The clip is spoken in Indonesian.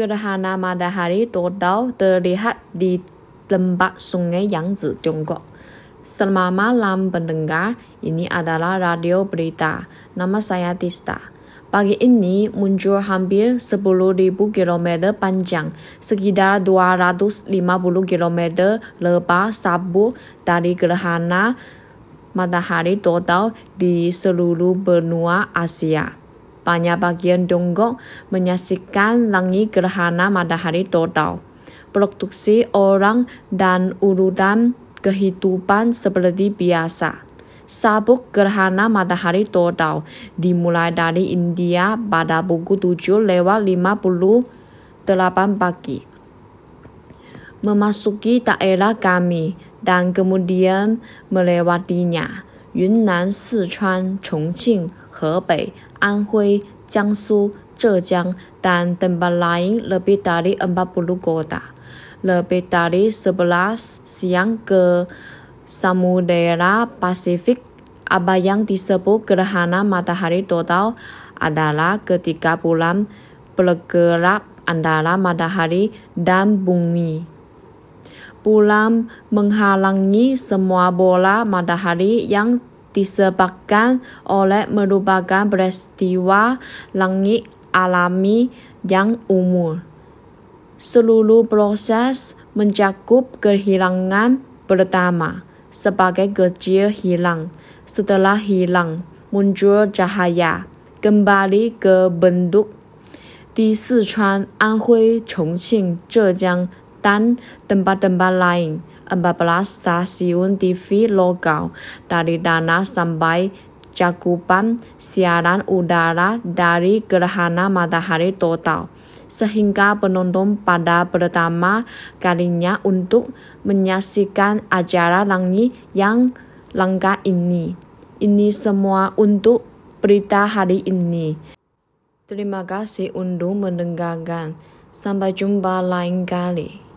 Gerhana matahari total terlihat di lembah sungai Yangtze, Tiongkok. Selamat malam pendengar, ini adalah radio berita. Nama saya Tista. Pagi ini muncul hampir 10.000 km panjang, sekitar 250 km lebar sabu dari gerhana matahari total di seluruh benua Asia. Banyak bagian Tiongkok menyaksikan langit gerhana matahari total. Produksi orang dan urutan kehidupan seperti biasa. Sabuk gerhana matahari total dimulai dari India pada pukul 7 lewat 58 pagi. Memasuki daerah kami dan kemudian melewatinya. Yunnan, Sichuan, Chongqing, Hebei, Anhui, Jiangsu, Zhejiang, dan tempat lain lebih dari 40 kota. Lebih dari 11 siang ke Samudera Pasifik, apa yang disebut gerhana matahari total adalah ketika bulan bergerak antara matahari dan bumi. Bulan menghalangi semua bola matahari yang disebabkan oleh merupakan peristiwa langit alami yang umum. Seluruh proses mencakup kehilangan pertama sebagai kecil hilang. Setelah hilang, muncul cahaya kembali ke bentuk di Sichuan, Anhui, Chongqing, Zhejiang, dan tempat-tempat lain. 14 stasiun TV lokal dari tanah sampai cakupan siaran udara dari gerhana matahari total sehingga penonton pada pertama kalinya untuk menyaksikan acara langit yang langka ini. Ini semua untuk berita hari ini. Terima kasih untuk mendengarkan. Sampai jumpa lain kali.